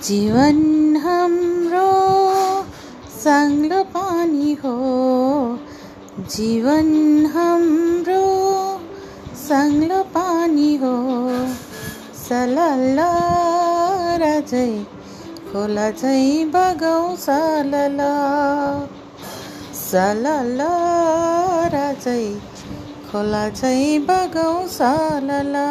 जीवन हाम्रो साङ्लो पानी हो। जीवन हाम्रो साङ्लो पानी हो। सलल्ला राजै खोला चाहिँ बगाउ सलल सलल राजै खोला चाहिँ बगाउ सलला